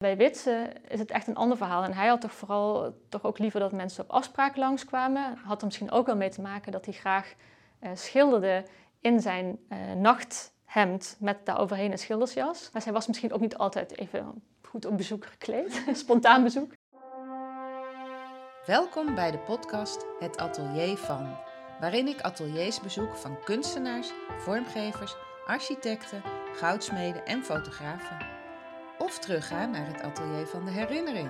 Bij Witse is het echt een ander verhaal. En hij had toch vooral toch ook liever dat mensen op afspraak langskwamen. Had er misschien ook wel mee te maken dat hij graag uh, schilderde in zijn uh, nachthemd met daaroverheen een schildersjas. Maar hij was misschien ook niet altijd even goed op bezoek gekleed, spontaan bezoek. Welkom bij de podcast Het Atelier van, waarin ik ateliers bezoek van kunstenaars, vormgevers, architecten, goudsmeden en fotografen of teruggaan naar het atelier van de herinnering.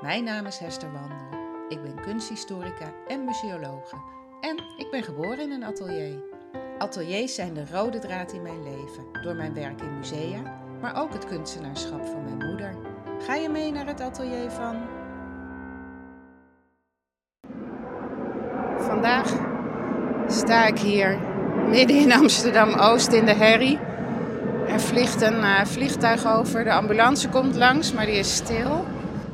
Mijn naam is Hester Wandel. Ik ben kunsthistorica en museologe. En ik ben geboren in een atelier. Ateliers zijn de rode draad in mijn leven, door mijn werk in musea, maar ook het kunstenaarschap van mijn moeder. Ga je mee naar het atelier van? Vandaag sta ik hier midden in Amsterdam Oost in de herrie er vliegt een uh, vliegtuig over, de ambulance komt langs, maar die is stil.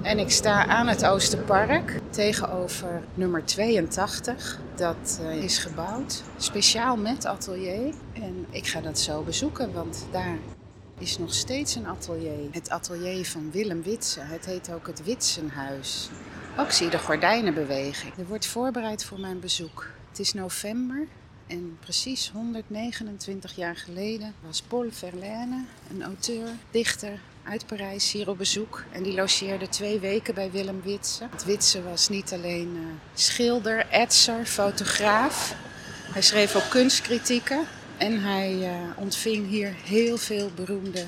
En ik sta aan het Oosterpark tegenover nummer 82. Dat uh, is gebouwd speciaal met atelier. En ik ga dat zo bezoeken, want daar is nog steeds een atelier. Het atelier van Willem Witse. Het heet ook het Witsenhuis. Ook zie je de gordijnen bewegen. Er wordt voorbereid voor mijn bezoek. Het is november en precies 129 jaar geleden was Paul Verlaine, een auteur, dichter uit Parijs, hier op bezoek. En die logeerde twee weken bij Willem Witse. Want Witse was niet alleen uh, schilder, etser, fotograaf. Hij schreef ook kunstkritieken. En hij uh, ontving hier heel veel beroemde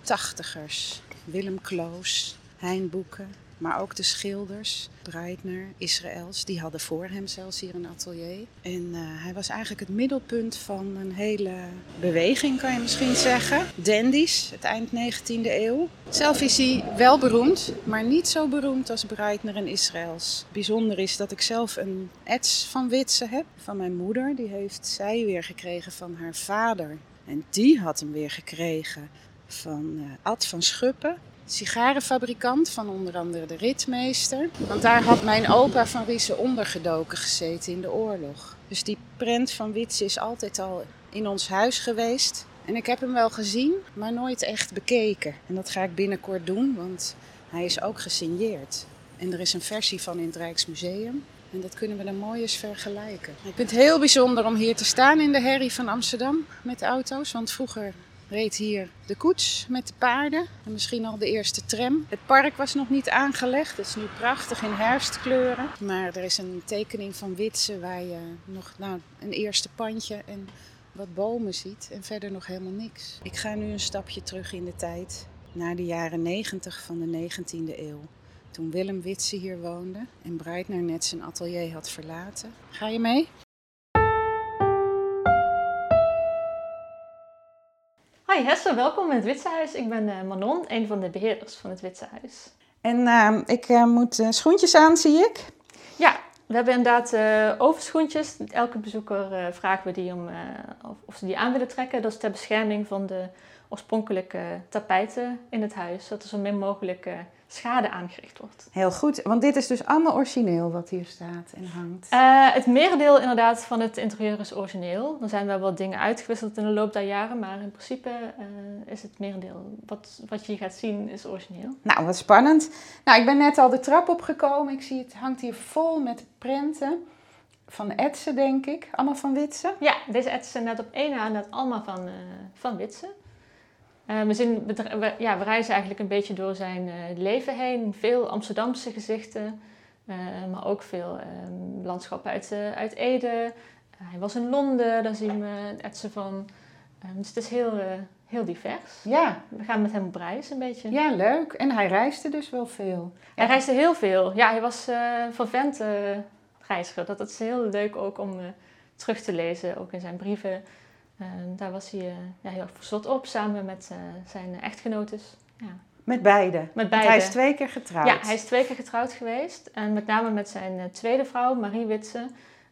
tachtigers. Willem Kloos, Hein Boeken, maar ook de schilders, Breitner, Israëls, die hadden voor hem zelfs hier een atelier. En uh, hij was eigenlijk het middelpunt van een hele beweging, kan je misschien zeggen. Dandies, het eind 19e eeuw. Zelf is hij wel beroemd, maar niet zo beroemd als Breitner en Israëls. Bijzonder is dat ik zelf een ets van Witse heb, van mijn moeder. Die heeft zij weer gekregen van haar vader. En die had hem weer gekregen van uh, Ad van Schuppen sigarenfabrikant van onder andere de ritmeester. Want daar had mijn opa van Riesen ondergedoken gezeten in de oorlog. Dus die prent van Wits is altijd al in ons huis geweest. En ik heb hem wel gezien, maar nooit echt bekeken. En dat ga ik binnenkort doen, want hij is ook gesigneerd. En er is een versie van in het Rijksmuseum. En dat kunnen we dan mooi eens vergelijken. Ik vind het heel bijzonder om hier te staan in de herrie van Amsterdam met auto's. Want vroeger reed hier de koets met de paarden en misschien al de eerste tram. Het park was nog niet aangelegd, het is nu prachtig in herfstkleuren. Maar er is een tekening van Witse waar je nog nou, een eerste pandje en wat bomen ziet en verder nog helemaal niks. Ik ga nu een stapje terug in de tijd, naar de jaren 90 van de 19e eeuw. Toen Willem Witse hier woonde en Breitner net zijn atelier had verlaten. Ga je mee? Hi welkom in het Witsehuis. Ik ben uh, Manon, een van de beheerders van het Witsehuis. En uh, ik uh, moet schoentjes aan, zie ik. Ja, we hebben inderdaad overschoentjes. Elke bezoeker vragen we die om of, of, ze die aan willen trekken. Dat is ter bescherming van de oorspronkelijke tapijten in het huis. Zodat er zo min mogelijk schade aangericht wordt. Heel goed, want dit is dus allemaal origineel wat hier staat en hangt. Uh, het merendeel inderdaad van het interieur is origineel. Er zijn wel wat dingen uitgewisseld in de loop der jaren, maar in principe uh, is het merendeel wat, wat je hier gaat zien is origineel. Nou, wat spannend. Nou, ik ben net al de trap opgekomen. Ik zie het hangt hier vol met prenten. Van Etsen, denk ik. Allemaal van Witsen? Ja, deze Etsen net op één na, net allemaal van, uh, van Witsen. Uh, we, zien, we, ja, we reizen eigenlijk een beetje door zijn uh, leven heen. Veel Amsterdamse gezichten, uh, maar ook veel ehm, landschappen uit, uit Ede. hij was in Londen, daar zien we etsen van. Ehm, dus het is heel, heel divers. Ja. We gaan met hem op reis een beetje. Ja, leuk. En hij reisde dus wel veel. Hij reisde heel veel. Ja, hij was vervent reiziger. Dat, dat is heel leuk ook om terug te lezen, ook in zijn brieven. En daar was hij uh, ja, heel verzot op, samen met uh, zijn echtgenotes. Ja. Met beide? Met beide. hij is twee keer getrouwd? Ja, hij is twee keer getrouwd geweest. En met name met zijn uh, tweede vrouw, Marie Witse,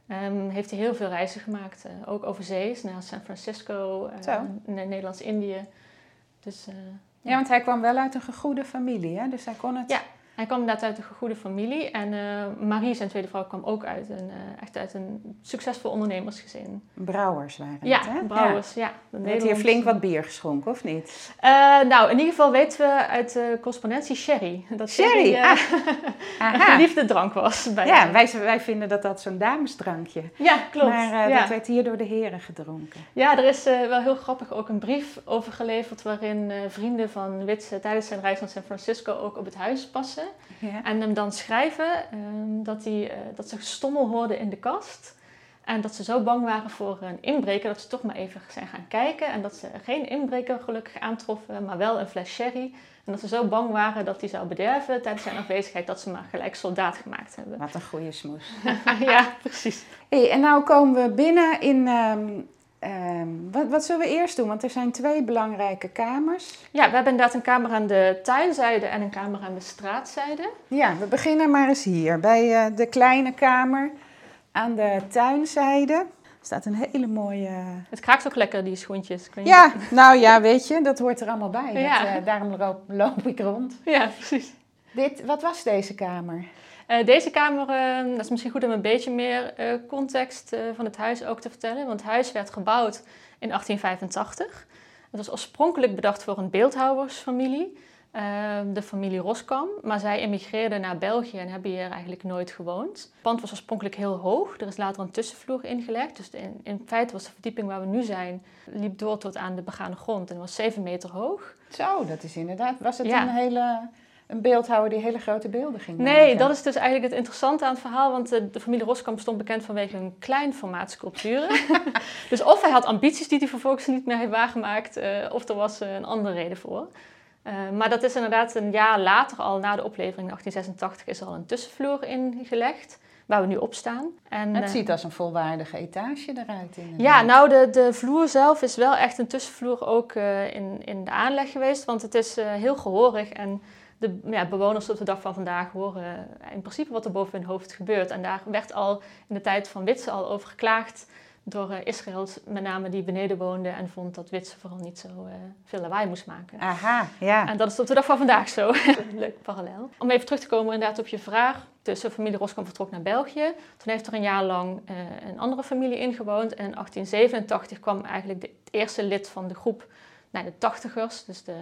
um, heeft hij heel veel reizen gemaakt. ook overzees, naar San Francisco, naar Nederlands-Indië. Dus, ja, want hij kwam wel uit een gegoede familie, hè? dus hij kon het... Ja. Hij kwam inderdaad uit een goede familie. En uh, Marie, zijn tweede vrouw, kwam ook uit een, uh, echt uit een succesvol ondernemersgezin. Brouwers waren ja, het, hè? Brouwers, ja. ja. Werd hier flink wat bier geschonken, of niet? Uh, nou, in ieder geval weten we uit de correspondentie sherry. Dat sherry, sherry ah. een geliefde drank was. Bij ja, wij, wij vinden dat dat zo'n damesdrankje. Ja, klopt. Maar ja. dat werd hier door de heren gedronken. Ja, er is wel heel grappig ook een brief over geleverd... waarin vrienden van Witse tijdens zijn reis naar San Francisco ook op het huis passen. Ja. En hem dan schrijven um, dat, die, uh, dat ze gestommel hoorden in de kast. En dat ze zo bang waren voor een inbreker dat ze toch maar even zijn gaan kijken. En dat ze geen inbreker gelukkig aantroffen, maar wel een fles sherry. En dat ze zo bang waren dat hij zou bederven tijdens zijn afwezigheid, dat ze maar gelijk soldaat gemaakt hebben. Wat een goede smoes. ja, precies. Hey, en nou komen we binnen in um, Um, wat, wat, zullen we eerst doen? Want er zijn twee belangrijke kamers. Ja, we hebben inderdaad een kamer aan de tuinzijde en een kamer aan de straatzijde. Ja, we beginnen maar eens hier, bij uh, de kleine kamer aan de tuinzijde. Er staat een hele mooie... Het kraakt ook lekker, die schoentjes. Ja, nou ja, weet je, dat hoort er allemaal bij. Ja. Dat, uh, daarom loop, loop, ik rond. Ja, precies. Dit, wat was deze kamer? Uh, deze kamer, uh, dat is misschien goed om een beetje meer uh, context van het huis ook te vertellen. Want het huis werd gebouwd in 1885. Het was oorspronkelijk bedacht voor een beeldhouwersfamilie, de familie Roskam. Maar zij emigreerden naar België en hebben hier eigenlijk nooit gewoond. Het pand was oorspronkelijk heel hoog. Er is later een tussenvloer ingelegd. Dus in, in feite was de verdieping waar we nu zijn, liep door tot aan de begane grond. En was 7 meter hoog. Zo, dat is inderdaad. Was het Ja. een hele een beeldhouwer die hele grote beelden ging Nee, maken? dat is dus eigenlijk het interessante aan het verhaal. Want de, de familie Roskamp stond bekend vanwege hun klein formaat sculpturen. dus of hij had ambities die hij vervolgens niet meer heeft waargemaakt, eh, of er was eh, een andere reden voor. Eh, maar dat is inderdaad een jaar later, al na de oplevering in 1886, is er al een tussenvloer ingelegd. Waar we nu op staan. En, Het eh, ziet als een volwaardige etage eruit. Inderdaad. ja, nou, de, de vloer zelf is wel echt een tussenvloer ook eh, in, in de aanleg geweest. Want het is eh, heel gehoorig en de ja, bewoners op de dag van vandaag horen in principe wat er boven hun hoofd gebeurt. En daar werd al in de tijd van Witse al over geklaagd door uh, Israëls, met name die beneden woonde en vond dat Witse vooral niet zo uh, veel lawaai moest maken. Aha, ja. En dat is op de dag van vandaag zo. Leuk parallel. Om even terug te komen inderdaad op je vraag. Dus de familie Roskamp vertrok naar België. Toen heeft er een jaar lang uh, een andere familie ingewoond. En in 1887 kwam eigenlijk de, het eerste lid van de groep, nou, de tachtigers, dus de,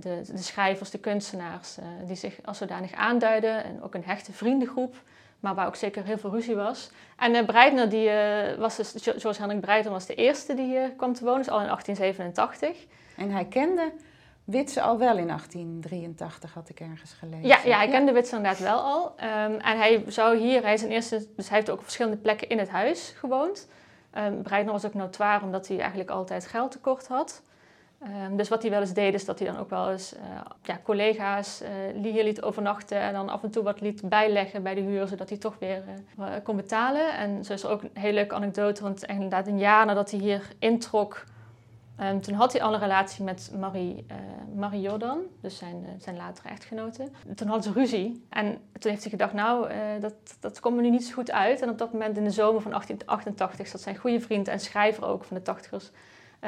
de, de, schrijvers, de kunstenaars, uh, die zich als zodanig aanduiden. En ook een hechte vriendengroep, maar waar ook zeker heel veel ruzie was. En uh, Breitner, die, was dus, George Hendrik Breitner was de eerste die hier kwam te wonen, dus al in 1887. En hij kende Witse al wel in 1883, had ik ergens gelezen. Ja, ja hij kende Witse inderdaad wel al. Um, en hij zou hier, hij is in eerste, dus hij heeft ook op verschillende plekken in het huis gewoond. Um, Breitner was ook notoire omdat hij eigenlijk altijd geld tekort had. Um, dus wat hij wel eens deed, is dat hij dan ook wel eens uh, ja, collega's uh, hier liet overnachten en dan af en toe wat liet bijleggen bij de huur, zodat hij toch weer uh, kon betalen. En zo is er ook een hele leuke anekdote, want inderdaad een jaar nadat hij hier introk, um, toen had hij al een relatie met Marie, Marie Jordan, dus zijn, zijn latere echtgenote. Toen hadden ze ruzie en toen heeft hij gedacht, nou, dat, dat komt me nu niet zo goed uit. En op dat moment in de zomer van 1888 zat zijn goede vriend en schrijver ook van de tachtigers,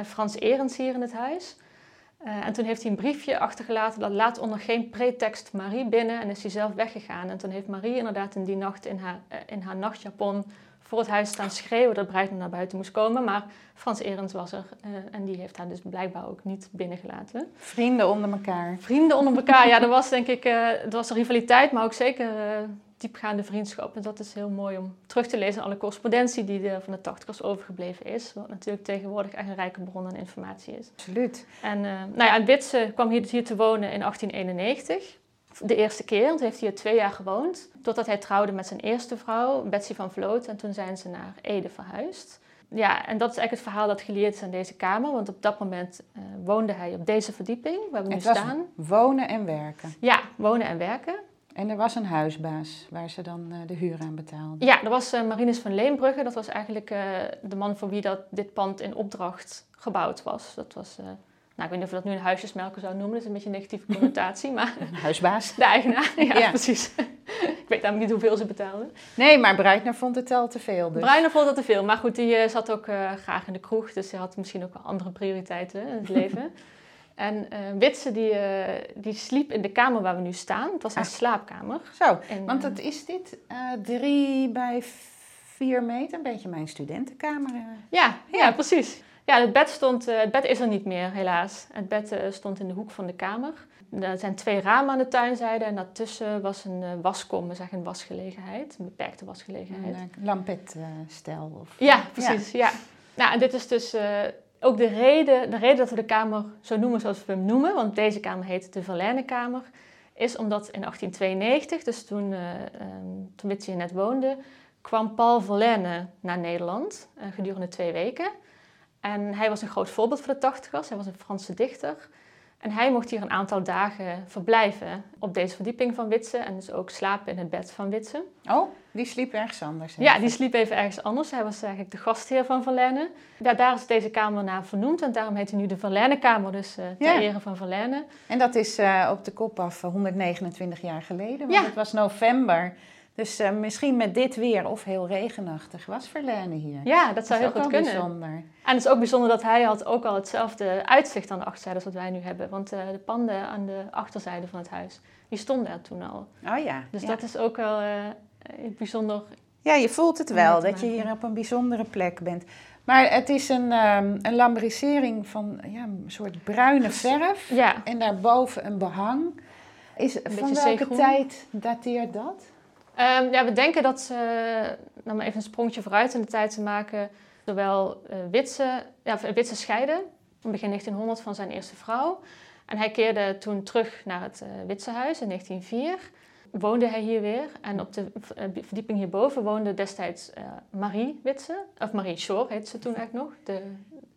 Frans Erens hier in het huis. Uh, en toen heeft hij een briefje achtergelaten dat laat onder geen pretext Marie binnen en is hij zelf weggegaan. En toen heeft Marie inderdaad in die nacht in haar, uh, in haar nachtjapon voor het huis staan schreeuwen dat Breitner naar buiten moest komen. Maar Frans Erens was er en die heeft haar dus blijkbaar ook niet binnengelaten. Vrienden onder elkaar. Vrienden onder elkaar, ja, er was denk ik, er was een rivaliteit, maar ook zeker diepgaande vriendschap. En dat is heel mooi om terug te lezen, alle correspondentie die er van de tachtigers overgebleven is. Wat natuurlijk tegenwoordig echt een rijke bron aan informatie is. Absoluut. En uh, nou ja, en Witse kwam hier, hier te wonen in 1891. De eerste keer, want hij heeft hier twee jaar gewoond. Totdat hij trouwde met zijn eerste vrouw, Betsy van Vloot. En toen zijn ze naar Ede verhuisd. Ja, en dat is eigenlijk het verhaal dat geleerd is aan deze kamer. Want op dat moment uh, woonde hij op deze verdieping, waar we nu staan. wonen en werken. Ja, wonen en werken. En er was een huisbaas waar ze dan uh, de huur aan betaalden. Ja, er was uh, Marinus van Leenbrugge. Dat was eigenlijk uh, de man voor wie dat, dit pand in opdracht gebouwd was. Dat was, nou, ik weet niet of we dat nu een huisjesmelker zou noemen. Dat is een beetje een negatieve connotatie. maar een huisbaas. De eigenaar, ja, ja. precies. ik weet namelijk niet hoeveel ze betaalden. Nee, maar Breitner vond het al te veel. Dus. Breitner vond het te veel. Maar goed, die zat ook graag in de kroeg. Dus hij had misschien ook wel andere prioriteiten in het leven. En eh, Witse die, eh, die sliep in de kamer waar we nu staan. Het was een Ah. slaapkamer. Zo, En, want eh, het is dit eh, drie bij vier meter, een beetje mijn studentenkamer. eh. Ja, ja. Ja. precies. Ja, het bed, stond, eh, het bed is er niet meer, helaas. Het bed eh, stond in de hoek van de kamer. Er zijn twee ramen aan de tuinzijde en daartussen was een eh, waskom, een wasgelegenheid, een beperkte wasgelegenheid. Een uh, lampetstijl. of Ja, precies. Ja. Nou, en dit is dus eh, ook de reden, de reden dat we de kamer zo noemen zoals we hem noemen, want deze kamer heet de Verlijnenkamer, is omdat in 1892, dus toen, eh um, net woonde, kwam Paul Verlaine naar Nederland eh, gedurende twee weken. En hij was een groot voorbeeld voor de tachtigers. Hij was een Franse dichter. En hij mocht hier een aantal dagen verblijven op deze verdieping van Witse. En dus ook slapen in het bed van Witse. Oh, die sliep ergens anders. hè? Ja, die sliep even ergens anders. Hij was eigenlijk de gastheer van Verlaine. Ja, daar is deze kamer naar vernoemd. En daarom heet hij nu de Verlaine-kamer, dus eh ter Ja. ere van Verlaine. En dat is eh, op de kop af eh, 129 jaar geleden. Want Ja. het was november. Dus eh, misschien met dit weer of heel regenachtig was Verlaine hier. Ja, dat zou heel goed kunnen. bijzonder. En het is ook bijzonder dat hij had ook al hetzelfde uitzicht aan de achterzijde als wat wij nu hebben. Want eh, de panden aan de achterzijde van het huis, die stonden er toen al. Oh ja. Dus ja. dat is ook wel eh, bijzonder. Ja, je voelt het wel, dat je hier op een bijzondere plek bent. Maar het is een, ehm een lambrisering van ja, een soort bruine verf. Ja, En daarboven een behang. Is, van welke zeegroen. tijd dateert dat? Ehm, ja we denken dat ze, nou maar even een sprongetje vooruit in de tijd te maken, zowel eh, Witse, ja, Witse scheiden, in begin 1900 van zijn eerste vrouw. En hij keerde toen terug naar het eh Witse huis in 1904. Woonde hij hier weer. En op de eh, verdieping hierboven woonde destijds eh, Marie Witse. Of Marie Shore heette ze toen eigenlijk nog. De,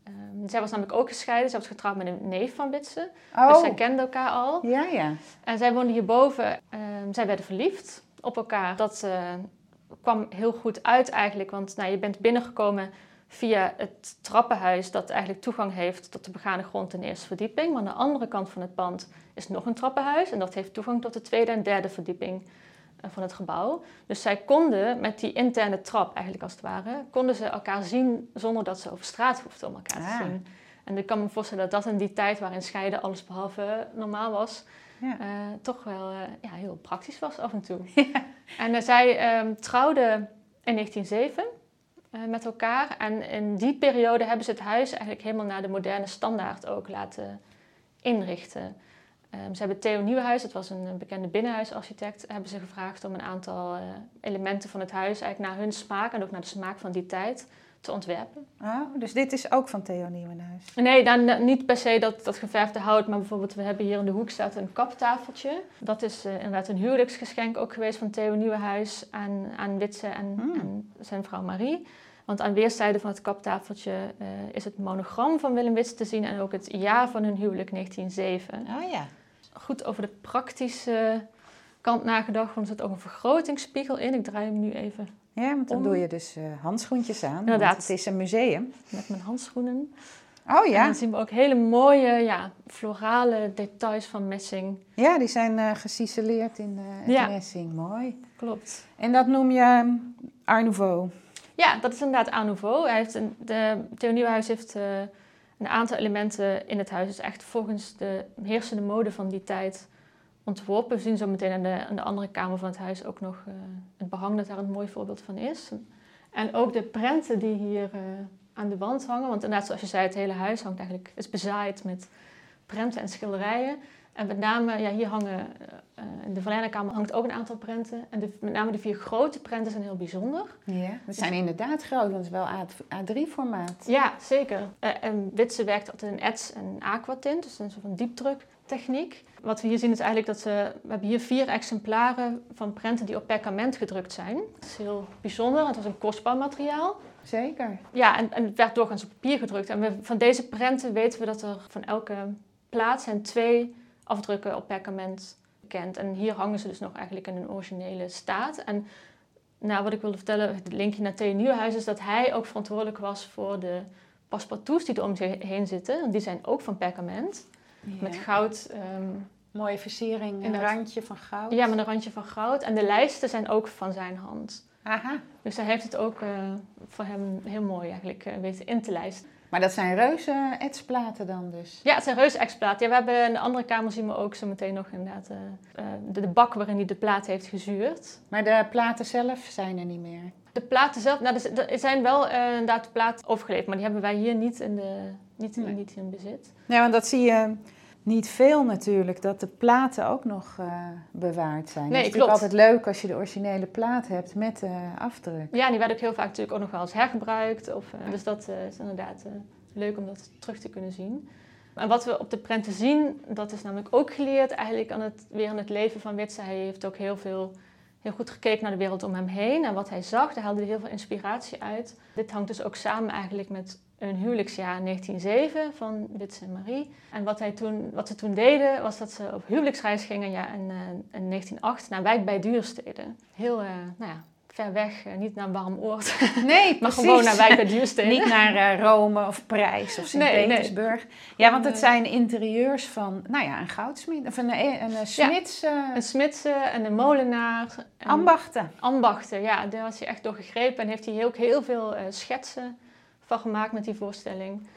ehm, zij was namelijk ook gescheiden. Zij was getrouwd met een neef van Witse. Dus Oh, zij kenden elkaar al. ja, ja. En zij woonden hierboven. Ehm zij werden verliefd op elkaar. Dat eh, kwam heel goed uit eigenlijk. Want nou, je bent binnengekomen via het trappenhuis... dat eigenlijk toegang heeft tot de begane grond in de eerste verdieping. Maar aan de andere kant van het pand is nog een trappenhuis. En dat heeft toegang tot de tweede en derde verdieping eh, van het gebouw. Dus zij konden met die interne trap eigenlijk als het ware... konden ze elkaar zien zonder dat ze over straat hoefden om elkaar Ah. te zien. En ik kan me voorstellen dat dat in die tijd waarin scheiden alles behalve normaal was... Ja. eh, toch wel eh, ja, heel praktisch was af en toe. En eh, zij ehm, trouwden in 1907 eh, met elkaar. En in die periode hebben ze het huis eigenlijk helemaal naar de moderne standaard ook laten inrichten. Ehm, ze hebben Theo Nieuwenhuis, dat was een bekende binnenhuisarchitect, hebben ze gevraagd om een aantal elementen van het huis eigenlijk naar hun smaak en ook naar de smaak van die tijd te ontwerpen. Oh, dus dit is ook van Theo Nieuwenhuis. Nee, dan niet per se dat, dat geverfde hout, maar bijvoorbeeld we hebben hier in de hoek staat een kaptafeltje. Dat is eh, inderdaad een huwelijksgeschenk ook geweest van Theo Nieuwenhuis aan, aan Witse en, Hmm. en zijn vrouw Marie. Want aan weerszijden van het kaptafeltje eh, is het monogram van Willem Witse te zien en ook het jaar van hun huwelijk 1907. Oh ja. Goed over de praktische kant nagedacht, want er zit ook een vergrotingsspiegel in. Ik draai hem nu even Ja, want dan Om- doe je dus eh, handschoentjes aan. Inderdaad. Want het is een museum. met mijn handschoenen. Oh En ja. dan zien we ook hele mooie ja, florale details van messing. Ja, die zijn eh geciceleerd in het Ja. messing. Mooi. Klopt. En dat noem je ehm, Art Nouveau. Ja, dat is inderdaad Art Nouveau. Hij heeft een, de, Theo Nieuwenhuis heeft een aantal elementen in het huis. Dus echt volgens de heersende mode van die tijd ontworpen. We zien zo meteen aan de, aan de andere kamer van het huis ook nog eh, het behang dat daar een mooi voorbeeld van is. En ook de prenten die hier eh, aan de wand hangen. Want inderdaad, zoals je zei, het hele huis hangt eigenlijk, is bezaaid met prenten en schilderijen. En met name, ja, hier hangen, eh, in de Verlijnenkamer hangt ook een aantal prenten. En de, met name de vier grote prenten zijn heel bijzonder. Ja, dat zijn inderdaad groot, want het is wel A3-formaat. Ja, zeker. En Witse werkt altijd in ets en aquatint, dus een soort van diepdruktechniek. Wat we hier zien is eigenlijk dat ze, we hebben hier vier exemplaren van prenten die op perkament gedrukt zijn. Dat is heel bijzonder, het was een kostbaar materiaal. Zeker. Ja, en, en het werd doorgaans op papier gedrukt. En we, van deze prenten weten we dat er van elke plaats zijn twee afdrukken op perkament bekend. En hier hangen ze dus nog eigenlijk in een originele staat. En nou, wat ik wilde vertellen, het linkje naar Theo Nieuwenhuis, is dat hij ook verantwoordelijk was voor de paspartouts die er om zich heen zitten. Die zijn ook van perkament. Met goud, ehm, Mooie versiering, een Inderdaad. randje van goud. ja, met een randje van goud. En de lijsten zijn ook van zijn hand. Aha. Dus hij heeft het ook eh, voor hem heel mooi eigenlijk eh, weten in te lijsten. Maar dat zijn reuze etsplaten dan dus? Ja, het zijn reuze etsplaten. Ja, we hebben in de andere kamer zien we ook zo meteen nog inderdaad uh, de, de, bak waarin hij de plaat heeft gezuurd. Maar de platen zelf zijn er niet meer? De platen zelf, nou, er zijn wel uh, inderdaad de platen overgeleverd, maar die hebben wij hier niet in, de, niet, nee. niet in bezit. Nee, want dat zie je niet veel natuurlijk, dat de platen ook nog uh, bewaard zijn. Nee, het is klopt. altijd leuk als je de originele plaat hebt met de afdruk. Ja, die werden ook heel vaak natuurlijk ook nog wel eens hergebruikt. Of, uh, dus dat uh, is inderdaad leuk om dat terug te kunnen zien. En wat we op de prenten zien, dat is namelijk ook geleerd eigenlijk aan het, weer aan het leven van Witse. Hij heeft ook heel veel heel goed gekeken naar de wereld om hem heen en wat hij zag. Daar haalde hij heel veel inspiratie uit. Dit hangt dus ook samen eigenlijk met een huwelijksjaar 1907 van Witse en Marie. En wat, hij toen, wat ze toen deden, was dat ze op huwelijksreis gingen ja, in, uh, in 1908 naar Wijk bij Duurstede. Heel, uh, nou ja, ver weg, uh, niet naar een warm oord. Nee, maar gewoon naar Wijk bij Duurstede. niet naar Rome of Parijs of Sint-Petersburg. Nee, nee. Ja, want het zijn interieurs van, nou ja, een goudsmid, of een, een, een smits... Ja, een smidse en een molenaar. En ambachten. Ambachten, ja. Daar was hij echt door gegrepen en heeft hij ook heel veel schetsen van gemaakt met die voorstelling.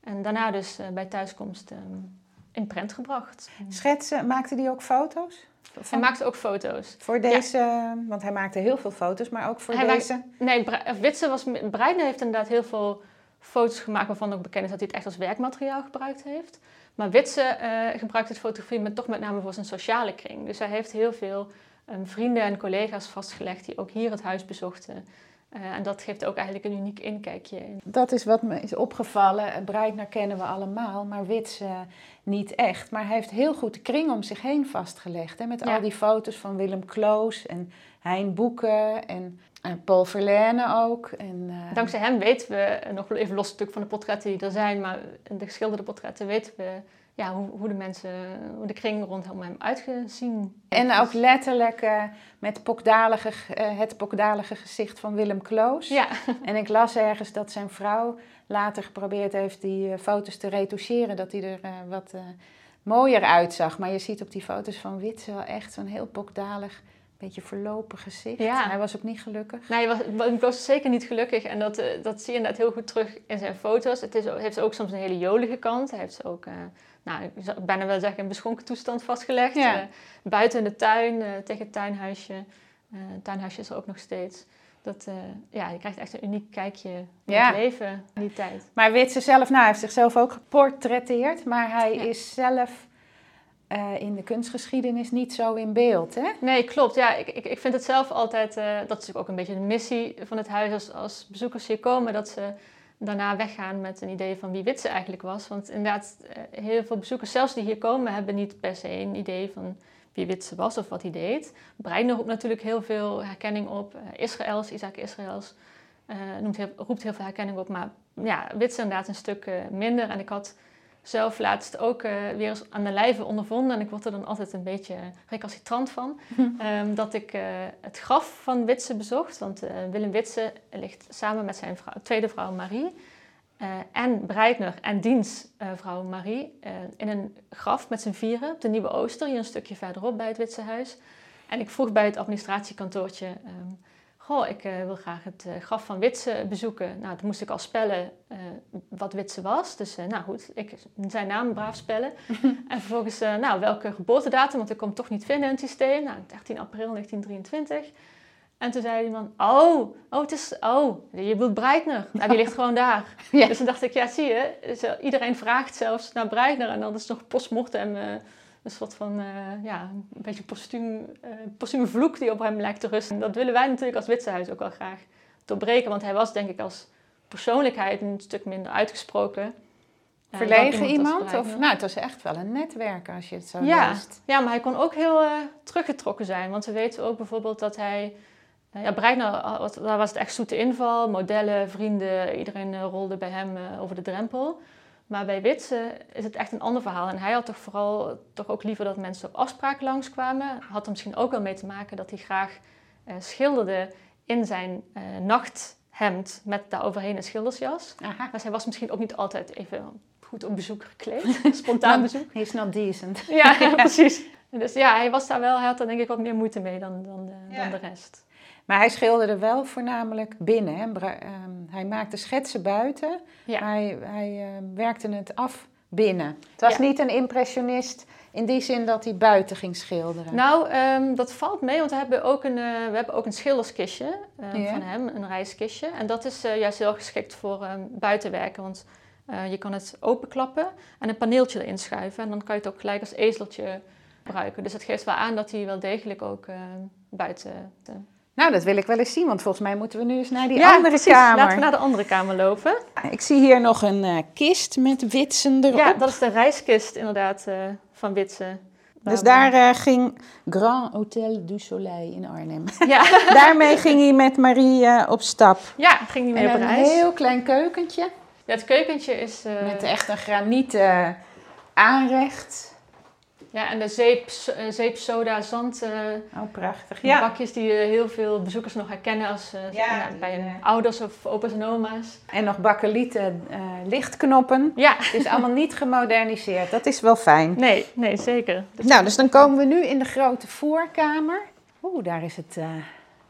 En daarna dus uh, bij thuiskomst um, in prent gebracht. Schetsen, maakte hij ook foto's? Hij maakte ook foto's. Voor deze, ja. want hij maakte heel veel foto's, maar ook voor hij deze? Nee, Witse was, Breitner heeft inderdaad heel veel foto's gemaakt waarvan ook bekend is dat hij het echt als werkmateriaal gebruikt heeft. Maar Witse uh, gebruikt het fotografie met, toch met name voor zijn sociale kring. Dus hij heeft heel veel um, vrienden en collega's vastgelegd die ook hier het huis bezochten. Uh, en dat geeft ook eigenlijk een uniek inkijkje. In. Dat is wat me is opgevallen. Breitner kennen we allemaal, maar Wits uh, niet echt. Maar hij heeft heel goed de kring om zich heen vastgelegd. Hè, met ja. al die foto's van Willem Kloos en Hein Boeken en uh, Paul Verlaine ook. En, Dankzij hem weten we, nog even los natuurlijk van de portretten die er zijn, maar de geschilderde portretten weten we ja, hoe, hoe, de mensen, hoe de kring rondom hem uitgezien. En ook letterlijk uh, met pokdalige, uh, het pokdalige gezicht van Willem Kloos. Ja. En ik las ergens dat zijn vrouw later geprobeerd heeft die uh, foto's te retoucheren, dat hij er wat mooier uitzag. Maar je ziet op die foto's van Wit wel echt zo'n heel pokdalig beetje verlopen gezicht. Ja. Hij was ook niet gelukkig. Nee, hij was, Kloos was zeker niet gelukkig. En dat, dat zie je inderdaad heel goed terug in zijn foto's. Het is, heeft ook soms een hele jolige kant. Hij heeft ook nou, ik zou bijna wel zeggen in beschonken toestand vastgelegd. Ja. Uh, buiten in de tuin, uh, tegen het tuinhuisje. Uh, het tuinhuisje is er ook nog steeds. Dat, ja, je krijgt echt een uniek kijkje in ja. het leven in die tijd. Maar Witse zelf, nou, hij heeft zichzelf ook geportretteerd. Maar hij Ja. is zelf in de kunstgeschiedenis niet zo in beeld, hè? Nee, klopt. Ja, ik, ik, ik vind het zelf altijd... eh, dat is natuurlijk ook een beetje de missie van het huis als, als bezoekers hier komen. Dat ze daarna weggaan met een idee van wie Witse eigenlijk was. Want inderdaad, eh, heel veel bezoekers, zelfs die hier komen, hebben niet per se een idee van wie Witse was of wat hij deed. Breiner roept natuurlijk heel veel herkenning op. Israëls, Isaac Israëls, noemt roept heel veel herkenning op. Maar ja, Witse inderdaad een stuk minder. En ik had zelf laatst ook uh, weer eens aan de lijve ondervonden. En ik word er dan altijd een beetje recalcitrant van. um, dat ik uh, het graf van Witse bezocht. Want uh, Willem Witse ligt samen met zijn vrouw, tweede vrouw Marie. en Breitner en diens vrouw Marie. in een graf met z'n vieren op de Nieuwe Ooster. Hier een stukje verderop bij het Witse huis. En ik vroeg bij het administratiekantoortje... Um, Goh, ik uh, wil graag het uh, graf van Witse bezoeken. Nou, toen moest ik al spellen uh, wat Witse was. Dus nou goed, ik zijn naam braaf spellen. en vervolgens, nou, welke geboortedatum, want ik kon hem toch niet vinden in het systeem. Nou, 13 april 1923. En toen zei die man, oh, oh, het is, oh, je bedoelt Breitner. Nou, die ligt gewoon daar. Ja. Dus toen dacht ik, ja, zie je, iedereen vraagt zelfs naar Breitner. En dan is het nog postmortem een soort van, uh, ja, een beetje postuum, uh, postume vloek die op hem lijkt te rusten. Dat willen wij natuurlijk als Witsehuis ook wel graag doorbreken. Want hij was denk ik als persoonlijkheid een stuk minder uitgesproken. Uh, Verlegen iemand? Of, nou, het was echt wel een netwerk als je het zo ja. leest. Ja, maar hij kon ook heel uh, teruggetrokken zijn. Want we weten ook bijvoorbeeld dat hij... Ja, Breitner, daar was het echt zoete inval. Modellen, vrienden, iedereen rolde bij hem over de drempel. Maar bij Witse is het echt een ander verhaal. En hij had toch vooral toch ook liever dat mensen op afspraak langskwamen. Had er misschien ook wel mee te maken dat hij graag uh, schilderde in zijn uh, nachthemd met daaroverheen een schildersjas. Aha. Dus hij was misschien ook niet altijd even goed op bezoek gekleed. Spontaan bezoek. He's not decent. Ja, ja, precies. Dus ja, hij was daar wel, hij had daar denk ik wat meer moeite mee dan, dan, ja. dan de rest. Maar hij schilderde wel voornamelijk binnen. Hè? Ehm, hij maakte schetsen buiten. Ja. Hij, hij ehm, werkte het af binnen. Het was Ja. niet een impressionist in die zin dat hij buiten ging schilderen. Nou, ehm, dat valt mee, want we hebben ook een, eh, we hebben ook een schilderskistje Ja. van hem, een reiskistje. En dat is eh, juist heel geschikt voor ehm, buitenwerken, want eh, je kan het openklappen en een paneeltje erin schuiven. En dan kan je het ook gelijk als ezeltje gebruiken. Dus dat geeft wel aan dat hij wel degelijk ook buiten... Nou, dat wil ik wel eens zien, want volgens mij moeten we nu eens naar die ja, andere precies. kamer. Laten we naar de andere kamer lopen. Ik zie hier nog een eh, kist met witsen erop. Ja, dat is de reiskist inderdaad eh, van Witsen. Dus daar eh, ging Grand Hotel du Soleil in Arnhem. Ja, Daarmee ging hij met Marie op stap. ja ging hij mee En op een reis. heel klein keukentje Ja, het keukentje is... met echt een granieten aanrecht. Ja, en de zeep, eh, zeep soda, zand... eh, Oh, prachtig. Die bakjes die eh, heel veel bezoekers nog herkennen als Ja, nou, bij hun ouders of opa's en oma's. En nog bakkelieten lichtknoppen. Ja, Het is allemaal niet gemoderniseerd. Dat is wel fijn. nee, nee, zeker. Dus Nou, dus dan komen we nu in de grote voorkamer. Oeh, daar is het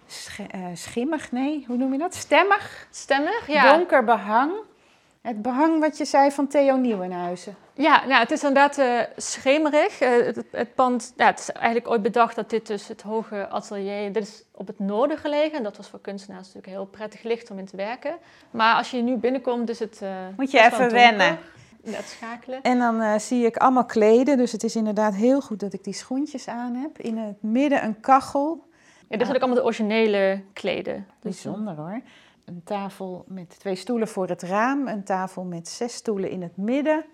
sch- schimmig. Nee, hoe noem je dat? Stemmig. stemmig, ja. Donker behang. Het behang wat je zei van Theo Nieuwenhuizen. Ja, nou, het is inderdaad eh, schemerig. Eh, het, het pand, ja, het is eigenlijk ooit bedacht dat dit dus het hoge atelier... Dit is op het noorden gelegen. En dat was voor kunstenaars natuurlijk heel prettig licht om in te werken. Maar als je nu binnenkomt, is het... eh, Moet je even wennen. Net schakelen. En dan zie ik allemaal kleden. Dus het is inderdaad heel goed dat ik die schoentjes aan heb. In het midden een kachel. Ja, dit zijn ook allemaal de originele kleden. Dus, Bijzonder hoor. Een tafel met twee stoelen voor het raam. Een tafel met zes stoelen in het midden.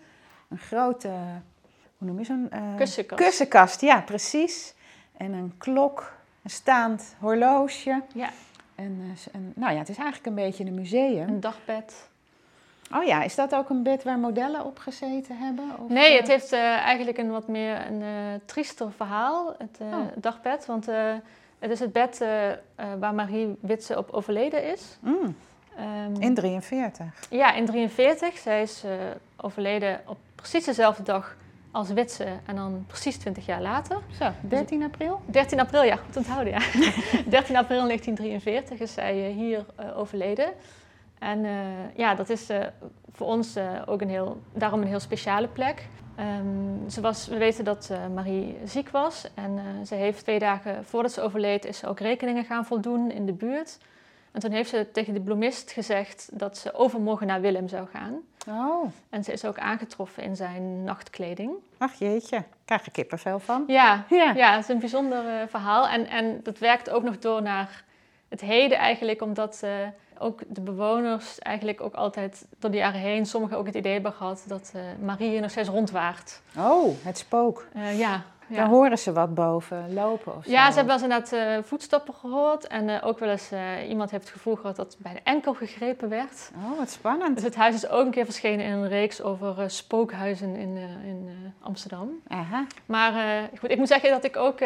Een grote, hoe noem je zo'n? eh, Kussenkast. Kussenkast, ja precies. En een klok, een staand horloge. Ja, En, eh, een, nou ja, het is eigenlijk een beetje een museum. een dagbed. Oh ja, is dat ook een bed waar modellen op gezeten hebben? Of, Nee, eh, het heeft eigenlijk een wat meer een eh triester verhaal, het Oh. dagbed. Want het is het bed waar Marie Witse op overleden is. mm, Ehm, in 43. Ja, in 43. Zij is eh, overleden op precies dezelfde dag als Witse en dan precies 20 jaar later. Zo, 13 april? 13 april, ja, goed onthouden, ja. 13 april 1943 is zij eh, hier eh, overleden. En ja, dat is voor ons ook een heel, daarom een heel speciale plek. Ehm, ze was, we weten dat Marie ziek was en ze heeft twee dagen voordat ze overleed is ze ook rekeningen gaan voldoen in de buurt. En toen heeft ze tegen de bloemist gezegd dat ze overmorgen naar Willem zou gaan. Oh, En ze is ook aangetroffen in zijn nachtkleding. ach jeetje, krijg er kippenvel van. Ja, Ja. ja, het is een bijzonder eh, verhaal. En, en dat werkt ook nog door naar het heden eigenlijk, omdat eh, ook de bewoners eigenlijk ook altijd door de jaren heen, sommigen ook het idee hebben gehad dat eh, Marie nog steeds rondwaart. Oh, het spook. Eh, ja, Dan horen ze wat boven lopen of zo. ja, ze hebben wel eens inderdaad eh, voetstappen gehoord. En eh, ook wel eens eh, iemand heeft het gevoel gehad dat bij de enkel gegrepen werd. Oh, wat spannend. Dus het huis is ook een keer verschenen in een reeks over spookhuizen in, in Amsterdam. Aha. Maar goed, ik moet zeggen dat ik ook,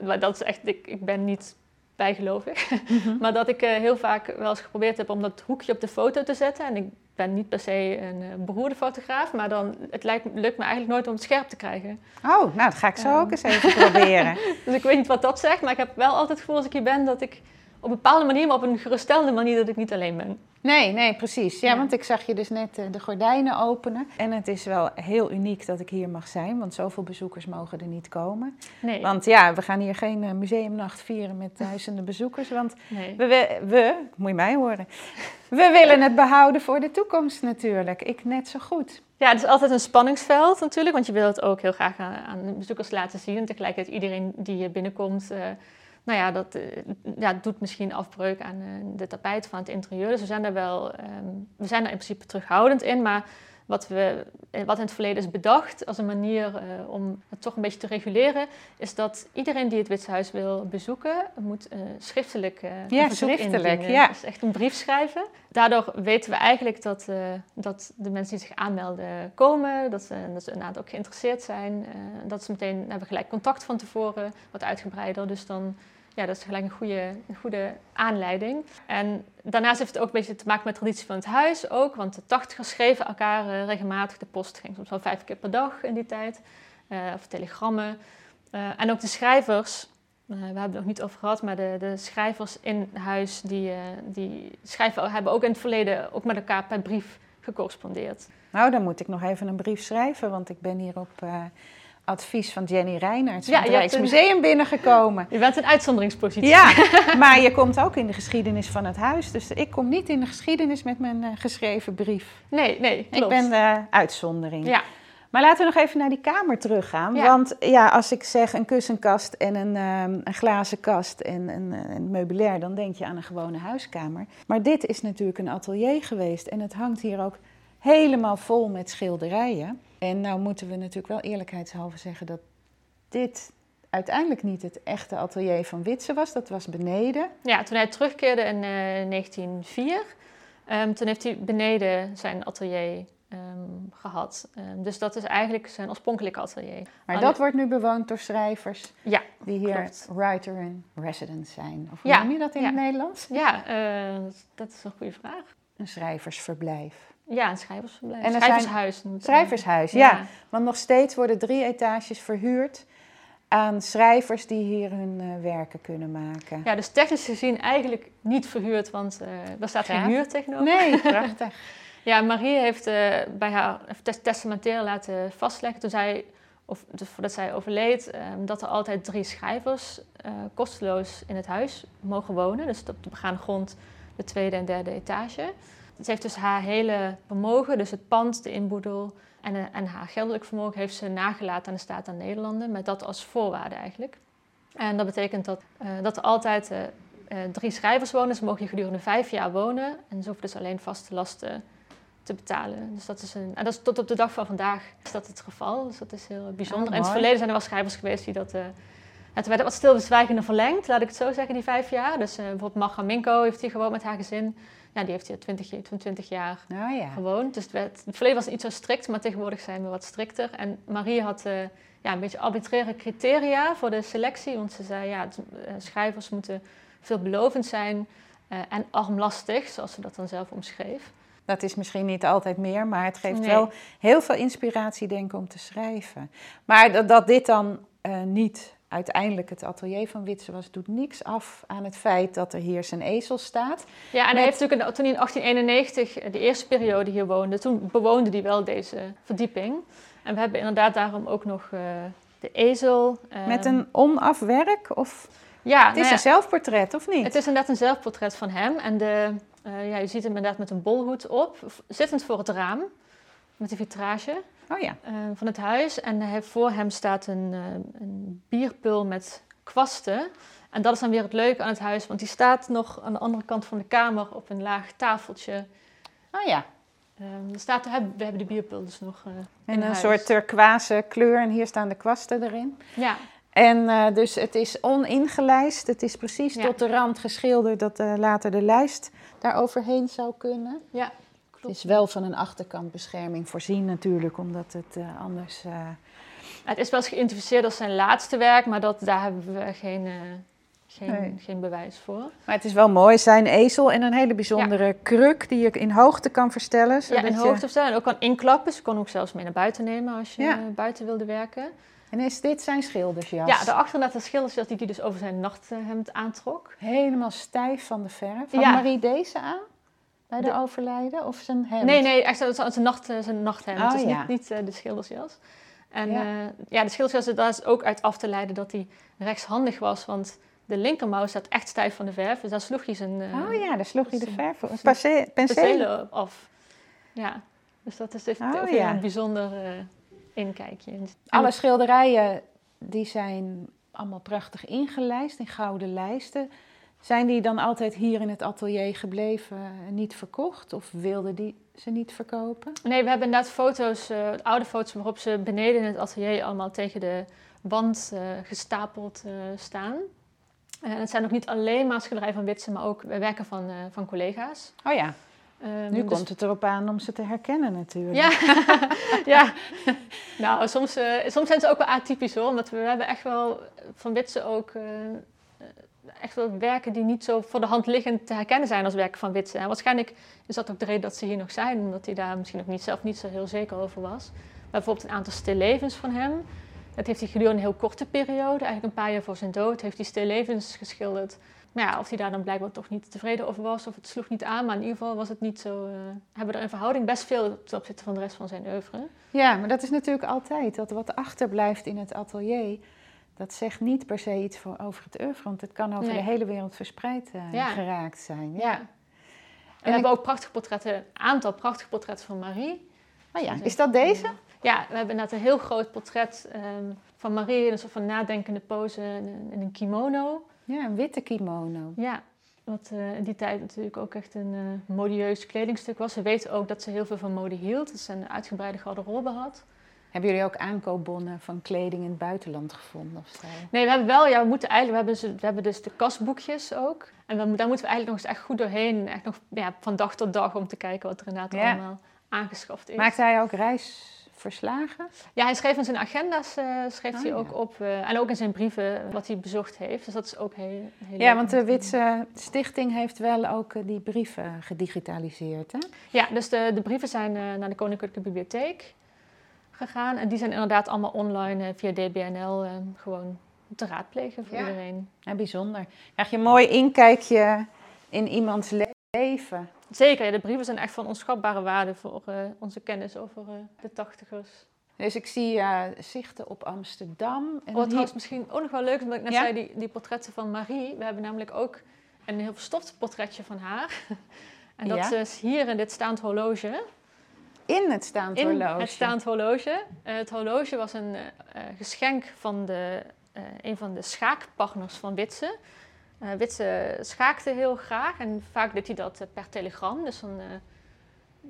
dat is echt, ik, ik ben niet bijgelovig, maar dat ik heel vaak wel eens geprobeerd heb om dat hoekje op de foto te zetten. En ik ben niet per se een eh, beroerde fotograaf, maar dan, het lijkt, lukt me eigenlijk nooit om het scherp te krijgen. Oh, nou, dat ga ik zo Ehm. ook eens even proberen. Dus ik weet niet wat dat zegt, maar ik heb wel altijd het gevoel als ik hier ben dat ik op een bepaalde manier, maar op een geruststellende manier, dat ik niet alleen ben. Nee, nee, precies. Ja, Ja. want ik zag je dus net eh, de gordijnen openen. En het is wel heel uniek dat ik hier mag zijn, want zoveel bezoekers mogen er niet komen. Nee, Want ja, we gaan hier geen eh, museumnacht vieren met duizenden bezoekers, want nee. we, we, we, moet je mij horen, we willen het behouden voor de toekomst natuurlijk. Ik net zo goed. Ja, het is altijd een spanningsveld natuurlijk, want je wil het ook heel graag aan, aan de bezoekers laten zien. En tegelijkertijd iedereen die hier binnenkomt, eh, nou ja, dat eh, ja, doet misschien afbreuk aan eh, de tapijt van het interieur. Dus we zijn daar wel, ehm, we zijn daar in principe terughoudend in, maar wat, we, eh, wat in het verleden is bedacht als een manier om het toch een beetje te reguleren, is dat iedereen die het Witse Huis wil bezoeken, moet schriftelijk eh Ja, schriftelijk, indienen. ja. Dus echt een brief schrijven. Daardoor weten we eigenlijk dat, dat de mensen die zich aanmelden komen, dat ze, dat ze inderdaad ook geïnteresseerd zijn. dat ze meteen hebben gelijk contact van tevoren, wat uitgebreider. Dus dan, ja, dat is gelijk een goede, een goede aanleiding. En daarnaast heeft het ook een beetje te maken met de traditie van het huis ook, want de tachtigers schreven elkaar eh, regelmatig. De post ging soms wel vijf keer per dag in die tijd, eh, of telegrammen. Eh, en ook de schrijvers we hebben het nog niet over gehad, maar de, de schrijvers in huis, die, die schrijven, hebben ook in het verleden ook met elkaar per brief gecorrespondeerd. Nou, dan moet ik nog even een brief schrijven, want ik ben hier op advies van Jenny Reinhardt ja, het Rijksmuseum een... binnengekomen. Je bent een uitzonderingspositie. Ja, maar je komt ook in de geschiedenis van het huis. Dus ik kom niet in de geschiedenis met mijn uh, geschreven brief. Nee, nee, klopt. Ik ben de uitzondering. Ja. Maar laten we nog even naar die kamer teruggaan. Ja. Want ja, als ik zeg een kussenkast en een, um, een glazen kast en een, eh, een, meubilair, dan denk je aan een gewone huiskamer. Maar dit is natuurlijk een atelier geweest en het hangt hier ook helemaal vol met schilderijen. En nou moeten we natuurlijk wel eerlijkheidshalve zeggen dat dit uiteindelijk niet het echte atelier van Witse was. Dat was beneden. Ja, toen hij terugkeerde in uh, 1904, um, toen heeft hij beneden zijn atelier um, gehad. Um, dus dat is eigenlijk zijn oorspronkelijke atelier. Maar dat wordt nu bewoond door schrijvers ja, die hier klopt. writer in residence zijn. Of hoe ja, noem je dat in ja. het Nederlands? Ja, uh, dat is een goede vraag. Een schrijversverblijf. Ja, een schrijversverblijf. En schrijvershuis. Zijn... Schrijvershuis, ja. ja. Want nog steeds worden drie etages verhuurd aan schrijvers die hier hun uh, werken kunnen maken. Ja, dus technisch gezien eigenlijk niet verhuurd, want uh, er staat geen huur tegenover. Nee, prachtig. ja, Marie heeft uh, bij haar testamentaire laten vastleggen toen zij, of dus voordat zij overleed, ehm, dat er altijd drie schrijvers kosteloos in het huis mogen wonen. Dus op de begaande grond de tweede en derde etage. Ze heeft dus haar hele vermogen, dus het pand, de inboedel en, eh, en haar geldelijk vermogen, heeft ze nagelaten aan de staat aan Nederlanden, met dat als voorwaarde eigenlijk. En dat betekent dat, uh, dat er altijd uh, drie schrijvers wonen. Ze mogen hier gedurende vijf jaar wonen en ze hoeven dus alleen vaste lasten te betalen. Dus dat is een, en dat is tot op de dag van vandaag is dat het geval. Dus dat is heel bijzonder. en in het verleden zijn er wel schrijvers geweest die dat... Uh, het werd wat stilbezwijgender verlengd, laat ik het zo zeggen, die vijf jaar. Dus uh, bijvoorbeeld Marga Minko heeft hier gewoond met haar gezin ja, die heeft hier 20, 20 jaar oh, ja. gewoond. Dus het, werd, het verleden was niet zo strikt, maar tegenwoordig zijn we wat strikter. En Marie had uh, ja, een beetje arbitraire criteria voor de selectie. Want ze zei, ja, eh, schrijvers moeten veelbelovend zijn uh, en armlastig, zoals ze dat dan zelf omschreef. Dat is misschien niet altijd meer, maar het geeft wel heel veel inspiratie, denk ik, om te schrijven. Maar dat, dat dit dan uh, niet uiteindelijk het atelier van Witse was, doet niks af aan het feit dat er hier zijn ezel staat. Ja, en hij heeft natuurlijk toen hij in 1891 de eerste periode hier woonde, toen bewoonde hij wel deze verdieping. En we hebben inderdaad daarom ook nog uh, de ezel. Uh, Met een onafwerk? Of... Ja, het is nou ja, een zelfportret, of niet? Het is inderdaad een zelfportret van hem. En de, uh, ja, je ziet hem inderdaad met een bolhoed op, zittend voor het raam, met de vitrage. Oh ja. Uh, van het huis. En hij, voor hem staat een, uh, een bierpul met kwasten. En dat is dan weer het leuke aan het huis, want die staat nog aan de andere kant van de kamer op een laag tafeltje. Oh ja. Um, er staat, we hebben de bierpul dus nog. Uh, en een soort turquoise kleur en hier staan de kwasten erin. Ja. En uh, dus het is oningelijst. Het is precies ja. tot de rand geschilderd dat uh, later de lijst daar overheen zou kunnen. Ja. Het is wel van een achterkantbescherming voorzien natuurlijk, omdat het uh, anders... Uh... Het is wel eens geïnterpreteerd als zijn laatste werk, maar dat, daar hebben we geen, uh, geen, nee. geen bewijs voor. Maar het is wel mooi, zijn ezel en een hele bijzondere ja. kruk die je in hoogte kan verstellen. Ja, in hoogte verstellen en ook kan inklappen. Ze kon ook zelfs mee naar buiten nemen als je ja. buiten wilde werken. En is dit zijn schildersjas? Ja, daarachter staat een schildersjas die hij dus over zijn nachthemd aantrok. Helemaal stijf van de verf. Had ja. Marie deze aan? Bij de, de, overlijden? Of zijn hemd? Nee, nee, echt zijn, nacht, zijn nachthemd. Oh, dus ja. niet, niet uh, de schildersjas. En ja, uh, ja de schildersjas, daar is ook uit af te leiden dat hij rechtshandig was. Want de linkermouw staat echt stijf van de verf. Dus daar sloeg hij zijn... Uh, oh ja, daar sloeg hij de verf op. Penselen af. Ja, dus dat is even oh, ja. een bijzonder inkijkje. En Alle schilderijen die zijn allemaal prachtig ingelijst in gouden lijsten. Zijn die dan altijd hier in het atelier gebleven en niet verkocht? Of wilden die ze niet verkopen? Nee, we hebben inderdaad foto's, uh, oude foto's waarop ze beneden in het atelier allemaal tegen de wand uh, gestapeld uh, staan. En het zijn nog niet alleen maar schilderijen van Witsen, maar ook werken van, van collega's. Oh ja. Um, nu dus... komt het erop aan om ze te herkennen natuurlijk. Ja, ja. nou soms, soms zijn ze ook wel atypisch hoor. Omdat we, we hebben echt wel van Witsen ook echt wel werken die niet zo voor de hand liggend te herkennen zijn als werken van Witsen. En waarschijnlijk is dat ook de reden dat ze hier nog zijn, omdat hij daar misschien ook niet, zelf niet zo heel zeker over was. Bijvoorbeeld een aantal stillevens van hem, Dat heeft hij gedurende een heel korte periode, eigenlijk een paar jaar voor zijn dood, heeft hij stillevens geschilderd. Maar ja, of hij daar dan blijkbaar toch niet tevreden over was, of het sloeg niet aan, maar in ieder geval was het niet zo. Uh, hebben we er in verhouding best veel ten opzichte van de rest van zijn oeuvre. Ja, maar dat is natuurlijk altijd dat wat achterblijft in het atelier. Dat zegt niet per se iets voor, over het oeuvre, want het kan over de hele wereld verspreid uh, geraakt zijn. Ja. En, we hebben ook prachtige portretten, een aantal prachtige portretten van Marie. Oh ja, is dat deze? Ja, we hebben inderdaad een heel groot portret um, van Marie in een soort van nadenkende pose in een kimono. Ja, een witte kimono. Ja, wat uh, in die tijd natuurlijk ook echt een uh, modieus kledingstuk was. Ze weten ook dat ze heel veel van mode hield, dat ze een uitgebreide garderobe had. Hebben jullie ook aankoopbonnen van kleding in het buitenland gevonden? Of zo? Nee, we hebben wel, ja, we moeten eigenlijk, we hebben, we hebben dus de kasboekjes ook. En we, daar moeten we eigenlijk nog eens echt goed doorheen, echt nog ja, van dag tot dag om te kijken wat er inderdaad allemaal aangeschaft is. Maakt hij ook reis verslagen? Ja, hij schreef in zijn agenda's uh, schreef hij oh, ook op. Uh, en ook in zijn brieven wat hij bezocht heeft. Dus dat is ook heel, heel Ja, want de Witse Stichting heeft wel ook uh, die brieven gedigitaliseerd, hè? Ja, dus de, de brieven zijn naar de Koninklijke Bibliotheek gegaan. En die zijn inderdaad allemaal online via DBNL gewoon te raadplegen voor iedereen. Ja, bijzonder. Krijg je een mooi inkijkje in iemands leven. Zeker, de brieven zijn echt van onschatbare waarde voor uh, onze kennis over uh, de tachtigers. Dus ik zie uh, zichten op Amsterdam. En Wat hier... misschien ook nog wel leuk is, omdat ik net ja? zei, die, die portretten van Marie. We hebben namelijk ook een heel verstopt portretje van haar. en dat ja? is hier in dit staand horloge. In het staand horloge? In het staand horloge. het horloge was een geschenk van de, een van de schaakpartners van Witse. Witse schaakte heel graag en vaak deed hij dat eh, per telegram. Dus dan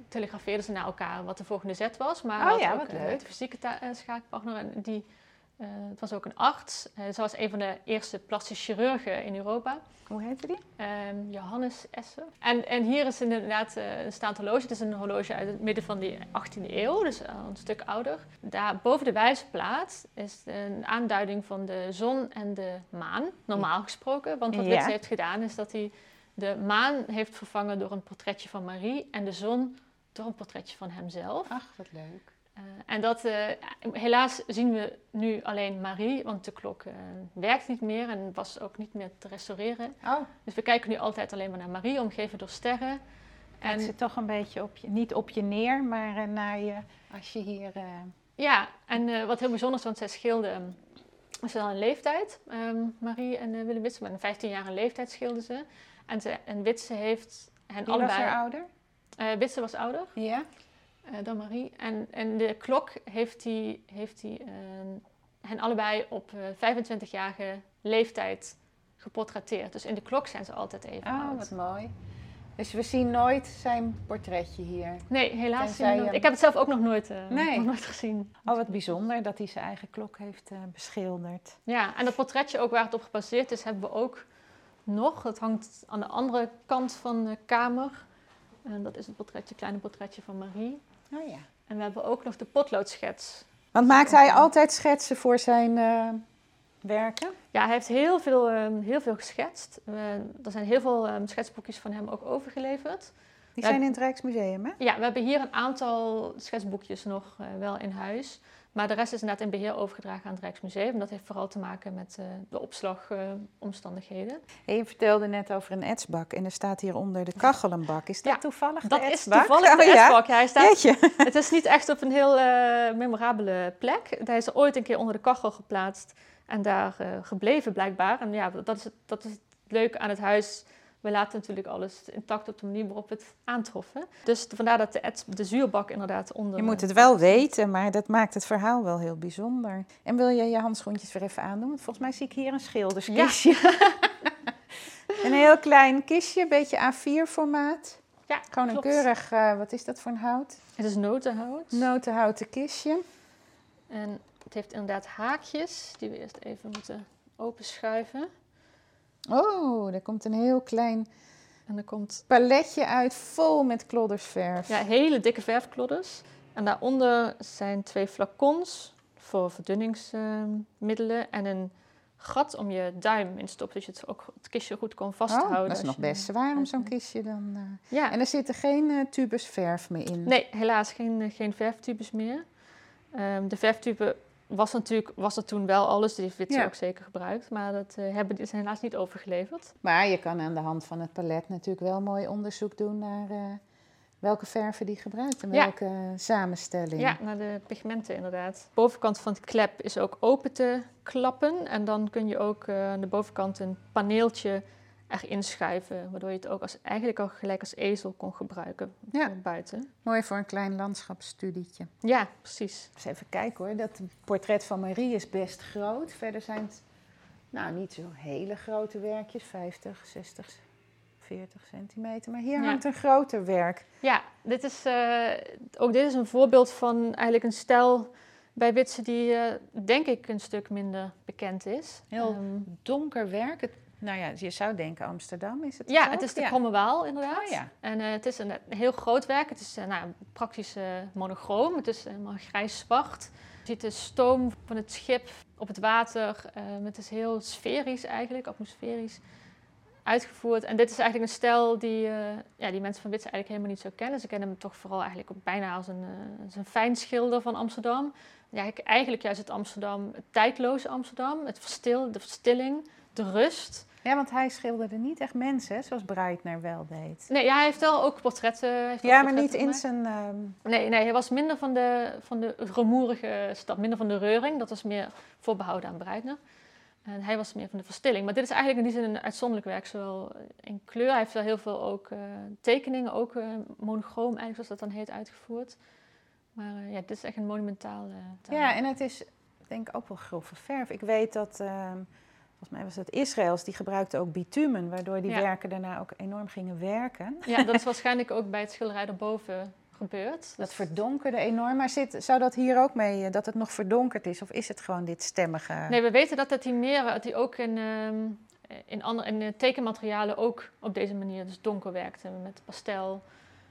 telegrafeerden ze naar elkaar wat de volgende zet was. Maar oh, ja, ook wat leuk. de fysieke schaakpartner en die uh, het was ook een arts. Uh, ze was een van de eerste plastische chirurgen in Europa. Hoe heette die? Um, Johannes Esser. En, en hier is inderdaad uh, een staand horloge. Het is een horloge uit het midden van de 18e eeuw, dus een stuk ouder. Daar boven de wijzerplaat is een aanduiding van de zon en de maan, normaal gesproken. Want wat ja. heeft gedaan is dat hij de maan heeft vervangen door een portretje van Marie en de zon door een portretje van hemzelf. Ach, wat leuk. Uh, en dat, uh, helaas zien we nu alleen Marie, want de klok uh, werkt niet meer en was ook niet meer te restaureren. Oh. Dus we kijken nu altijd alleen maar naar Marie, omgeven door sterren. En het zit toch een beetje op je, niet op je neer, maar naar je, als je hier... Ja, en wat heel bijzonder is, want zij scheelden, ze al een leeftijd, um, Marie en Willem Witse, met een 15 jaar leeftijd scheelden ze. En, ze, en Witse heeft hen Wie allebei... was er ouder? Witse was ouder. Ja. Dan Marie. En, en de klok heeft hij heeft die, uh, hen allebei op uh, 25-jarige leeftijd geportretteerd. Dus in de klok zijn ze altijd even oh, oud. wat mooi. Dus we zien nooit zijn portretje hier? Nee, helaas zien we nooit. Ik heb het zelf ook nog nooit, nee. nog nooit gezien. Oh, wat bijzonder dat hij zijn eigen klok heeft beschilderd. Ja, en dat portretje ook waar het op gebaseerd is, hebben we ook nog. Het hangt aan de andere kant van de kamer. En dat is het portretje, kleine portretje van Marie. Oh ja. En we hebben ook nog de potloodschets. Want maakt hij altijd schetsen voor zijn uh, werken? Ja, hij heeft heel veel, um, heel veel geschetst. Uh, er zijn heel veel um, schetsboekjes van hem ook overgeleverd. Die zijn in het Rijksmuseum, hè? Ja, we hebben hier een aantal schetsboekjes nog uh, wel in huis. Maar de rest is inderdaad in beheer overgedragen aan het Rijksmuseum. Dat heeft vooral te maken met uh, de opslagomstandigheden. Uh, je vertelde net over een etsbak en er staat hieronder de kachelenbak. Is dat ja, toevallig de dat etsbak? is toevallig de oh, etsbak. Ja. hij staat, het is niet echt op een heel uh, memorabele plek. Hij is ooit een keer onder de kachel geplaatst en daar gebleven blijkbaar. En ja, dat is, het, dat is het leuke aan het huis we laten natuurlijk alles intact op de manier waarop we het aantroffen. Dus vandaar dat de, de zuurbak inderdaad onder... Je moet het wel weten, maar dat maakt het verhaal wel heel bijzonder. En wil je je handschoentjes weer even aandoen? Want volgens mij zie ik hier een schilderskistje. Ja. een heel klein kistje, een beetje A4-formaat. Ja, Gewoon klopt. een keurig, uh, wat is dat voor een hout? Het is notenhout. Notenhouten kistje. En het heeft inderdaad haakjes, die we eerst even moeten openschuiven. Oh, daar komt een heel klein en er komt... paletje uit vol met kloddersverf. Ja, hele dikke verfklodders. En daaronder zijn twee flacons voor verdunningsmiddelen en een gat om je duim in te stoppen, dus je het, ook het kistje goed kon vasthouden. Oh, dat is nog best zwaar om zo'n kistje dan... Uh... Ja. En er zitten geen uh, tubes verf meer in? Nee, helaas geen, uh, geen verftubes meer. Um, de verftube was natuurlijk was er toen wel alles. Die heeft Witse Ja. ook zeker gebruikt. Maar dat eh, hebben, is helaas niet overgeleverd. Maar je kan aan de hand van het palet natuurlijk wel mooi onderzoek doen naar eh, welke verven die gebruikt en Ja. welke samenstelling. Ja, naar de pigmenten inderdaad. De bovenkant van het klep is ook open te klappen. En dan kun je ook eh, aan de bovenkant een paneeltje erin schuiven. Waardoor je het ook als, eigenlijk al gelijk als ezel kon gebruiken Ja. buiten. Mooi voor een klein landschapsstudietje. Ja, precies. Dus even kijken hoor, dat portret van Marie is best groot. Verder zijn het nou niet zo hele grote werkjes, 50, 60, 40 centimeter. Maar hier Ja. hangt een groter werk. Ja, dit is, eh, ook dit is een voorbeeld van eigenlijk een stijl bij Witse die eh, denk ik een stuk minder bekend is. Heel Ehm, donker werk. Het, nou ja, je zou denken Amsterdam is het ja, ook? het is de Ja. Kromme Waal inderdaad. Oh ja. En eh, het is een, een heel groot werk. Het is eh, nou, praktisch eh, monochroom. Het is helemaal grijs-zwart. Je ziet de stoom van het schip op het water. Ehm, het is heel sferisch eigenlijk, atmosferisch uitgevoerd. En dit is eigenlijk een stijl die, eh, ja, die mensen van Witse eigenlijk helemaal niet zo kennen. Ze kennen hem toch vooral eigenlijk ook bijna als een, eh, als een fijnschilder van Amsterdam. Ja, eigenlijk- eigenlijk juist het Amsterdam, het tijdloze Amsterdam. Het verstil, de verstilling, de rust. Ja, want hij schilderde niet echt mensen, hè, zoals Breitner wel deed. Nee, ja, hij heeft wel ook portretten. heeft ook Ja, maar niet in zijn... ehm, Nee, nee, hij was minder van de, van de rumoerige stad, minder van de reuring. Dat was meer voorbehouden aan Breitner. En hij was meer van de verstilling. Maar dit is eigenlijk in die zin een uitzonderlijk werk, zowel in kleur. Hij heeft wel heel veel ook eh, tekeningen, ook eh, monochroom eigenlijk, zoals dat dan heet, uitgevoerd. Maar eh, ja, dit is echt een monumentaal taal. Ja, en het is denk ik ook wel grove verf. Ik weet dat, ehm, volgens mij was het Israëls, die gebruikte ook bitumen, waardoor die Ja. werken daarna ook enorm gingen werken. Ja, dat is waarschijnlijk ook bij het schilderij daarboven gebeurd. Dat verdonkerde enorm. Maar zit, zou dat hier ook mee, eh, dat het nog verdonkerd is? Of is het gewoon dit stemmige? Nee, we weten dat, dat hij meer, dat hij ook in, ehm, in, andere, in eh, tekenmaterialen ook op deze manier dus donker werkte met pastel.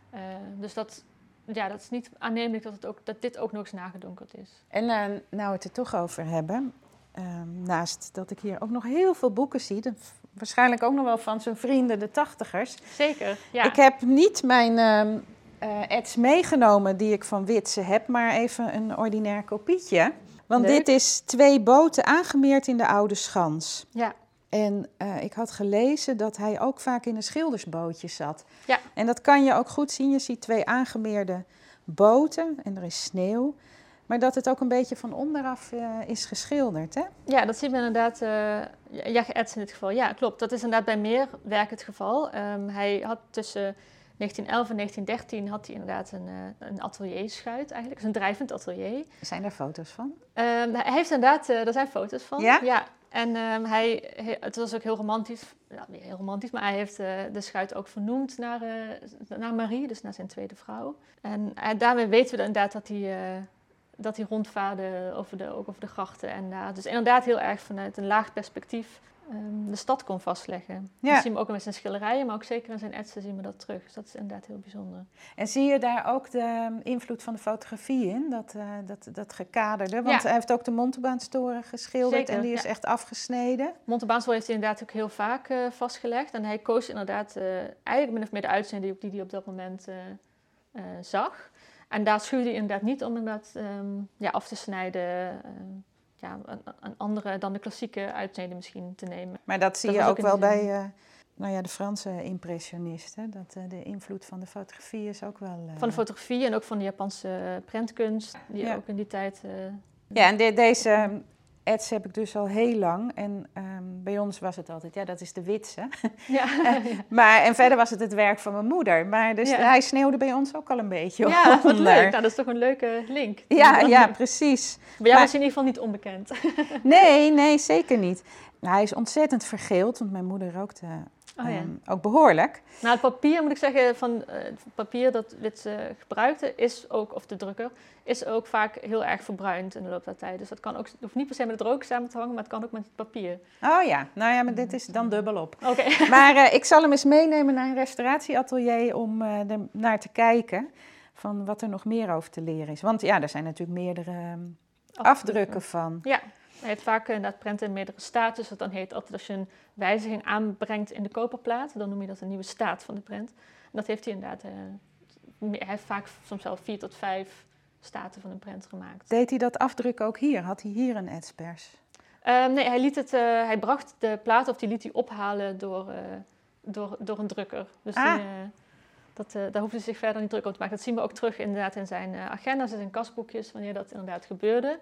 Eh, dus dat, ja, dat is niet aannemelijk dat, het ook, dat dit ook nog eens nagedonkerd is. En eh, nou we het er toch over hebben, ehm, naast dat ik hier ook nog heel veel boeken zie, de- waarschijnlijk ook nog wel van zijn vrienden, de tachtigers. Zeker, ja. Ik heb niet mijn eh, ads meegenomen die ik van Witse heb, maar even een ordinair kopietje. Want Leuk. dit is twee boten aangemeerd in de Oude Schans. ja. En eh, ik had gelezen dat hij ook vaak in een schildersbootje zat. Ja. En dat kan je ook goed zien. Je ziet twee aangemeerde boten en er is sneeuw. Maar dat het ook een beetje van onderaf eh, is geschilderd, hè? ja, dat zien we inderdaad. eh ja, geëtst in dit geval. Ja, klopt. Dat is inderdaad bij meer werk het geval. Ehm, hij had tussen 1911 en 1913 had hij inderdaad een, eh, een atelierschuit eigenlijk. Dus een drijvend atelier. Zijn er foto's van? Ehm, hij heeft inderdaad, eh daar zijn foto's van. Ja? En ehm, hij, he- het was ook heel romantisch, ja, niet heel romantisch, maar hij heeft de schuit ook vernoemd naar, naar Marie, dus naar zijn tweede vrouw. En daarmee weten we inderdaad dat hij, dat hij rondvaarde over de, ook over de grachten. En daar dus inderdaad heel erg vanuit een laag perspectief ehm, de stad kon vastleggen. Ja. Dat zien we ook in zijn schilderijen, maar ook zeker in zijn etsen zien we dat terug. Dus dat is inderdaad heel bijzonder. En zie je daar ook de ehm, invloed van de fotografie in? Dat, eh, dat, dat gekaderde? Want Ja. hij heeft ook de Montebaanstoren geschilderd Zeker, en die is ja. echt afgesneden. Montebaansel heeft hij inderdaad ook heel vaak eh, vastgelegd. En hij koos inderdaad eh, eigenlijk min of meer de uitzending die hij op dat moment zag. En daar schuwde hij inderdaad niet om inderdaad ehm, ja, af te snijden. eh, ja, een, een andere dan de klassieke uitzending misschien te nemen. Maar dat zie Dat je ook wel bij eh, nou ja, de Franse impressionisten. Dat eh, de invloed van de fotografie is ook wel... eh, Van de fotografie en ook van de Japanse prentkunst. Die Ja. ook in die tijd... Ja, en de- deze ads heb ik dus al heel lang. En ehm, bij ons was het altijd, ja, dat is de witse. ja. Maar, en verder was het het werk van mijn moeder. Maar dus Ja. hij sneeuwde bij ons ook al een beetje ja, wat leuk. Nou, dat is toch een leuke link. Ja, ja, precies. Bij jou Maar- hij in ieder geval niet onbekend. Nee, nee, zeker niet. Nou, hij is ontzettend vergeeld, want mijn moeder rookte Oh, ja. ehm, ook behoorlijk. Nou, het papier moet ik zeggen, van eh, het papier dat Witse gebruikte, is ook, of de drukker, is ook vaak heel erg verbruind in de loop der tijd. Dus dat kan ook, hoeft niet per se met het roken samen te hangen, maar het kan ook met het papier. Oh ja, nou ja, maar dit is dan dubbel op. Oké. Maar eh, ik zal hem eens meenemen naar een restauratieatelier om eh, er naar te kijken van wat er nog meer over te leren is. Want ja, er zijn natuurlijk meerdere ehm, afdrukken van. Ja, hij heeft vaak inderdaad prenten in meerdere staten. Dus dat dan heet altijd als je een wijziging aanbrengt in de koperplaat, dan noem je dat een nieuwe staat van de prent. En dat heeft hij inderdaad, eh, hij heeft vaak soms wel vier tot vijf staten van een prent gemaakt. Deed hij dat afdrukken ook hier? Had hij hier een etspers? Ehm, nee, hij, liet het, eh, hij bracht de plaat of die liet hij ophalen door, eh, door, door een drukker. Dus Ah. die, eh, dat, eh, daar hoefde hij zich verder niet druk om te maken. Dat zien we ook terug inderdaad in zijn eh, agenda's en zijn kasboekjes, wanneer dat inderdaad gebeurde.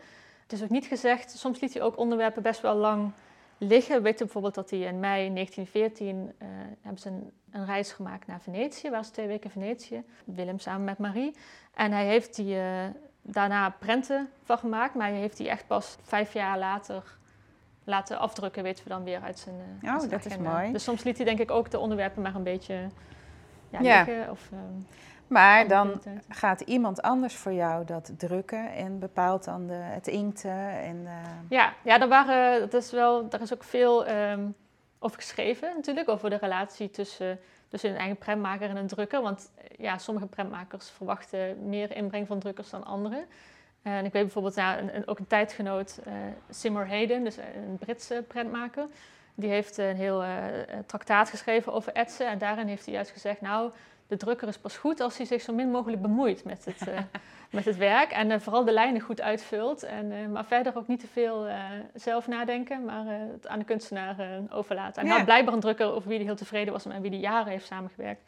Het is ook niet gezegd, soms liet hij ook onderwerpen best wel lang liggen. We weten bijvoorbeeld dat hij in mei 1914 eh, hebben ze een, een reis gemaakt naar Venetië. Waren ze twee weken in Venetië. Willem samen met Marie. En hij heeft die, eh, daarna prenten van gemaakt. Maar hij heeft die echt pas vijf jaar later laten afdrukken, weten we dan weer uit zijn, eh, Oh, uit zijn dat is mooi. Dus soms liet hij denk ik ook de onderwerpen maar een beetje ja, Ja. liggen. Of, ehm, Maar dan gaat iemand anders voor jou dat drukken en bepaalt dan de, het inkten. En, eh, Ja, ja daar, waren, dat is wel, daar is ook veel ehm, over geschreven natuurlijk, over de relatie tussen, tussen een eigen prentmaker en een drukker. Want eh, ja, sommige prentmakers verwachten meer inbreng van drukkers dan anderen. En ik weet bijvoorbeeld, een, een- ook een tijdgenoot, Seymour Hayden, dus een Britse prentmaker, die heeft een heel eh, traktaat geschreven over etsen. En daarin heeft hij juist gezegd, nou, de drukker is pas goed als hij zich zo min mogelijk bemoeit met het, eh, met het werk. En eh, vooral de lijnen goed uitvult. En, eh, maar verder ook niet te veel zelf nadenken, maar het aan de kunstenaar overlaten. En Ja. had blijkbaar een drukker over wie hij heel tevreden was en met wie hij jaren heeft samengewerkt.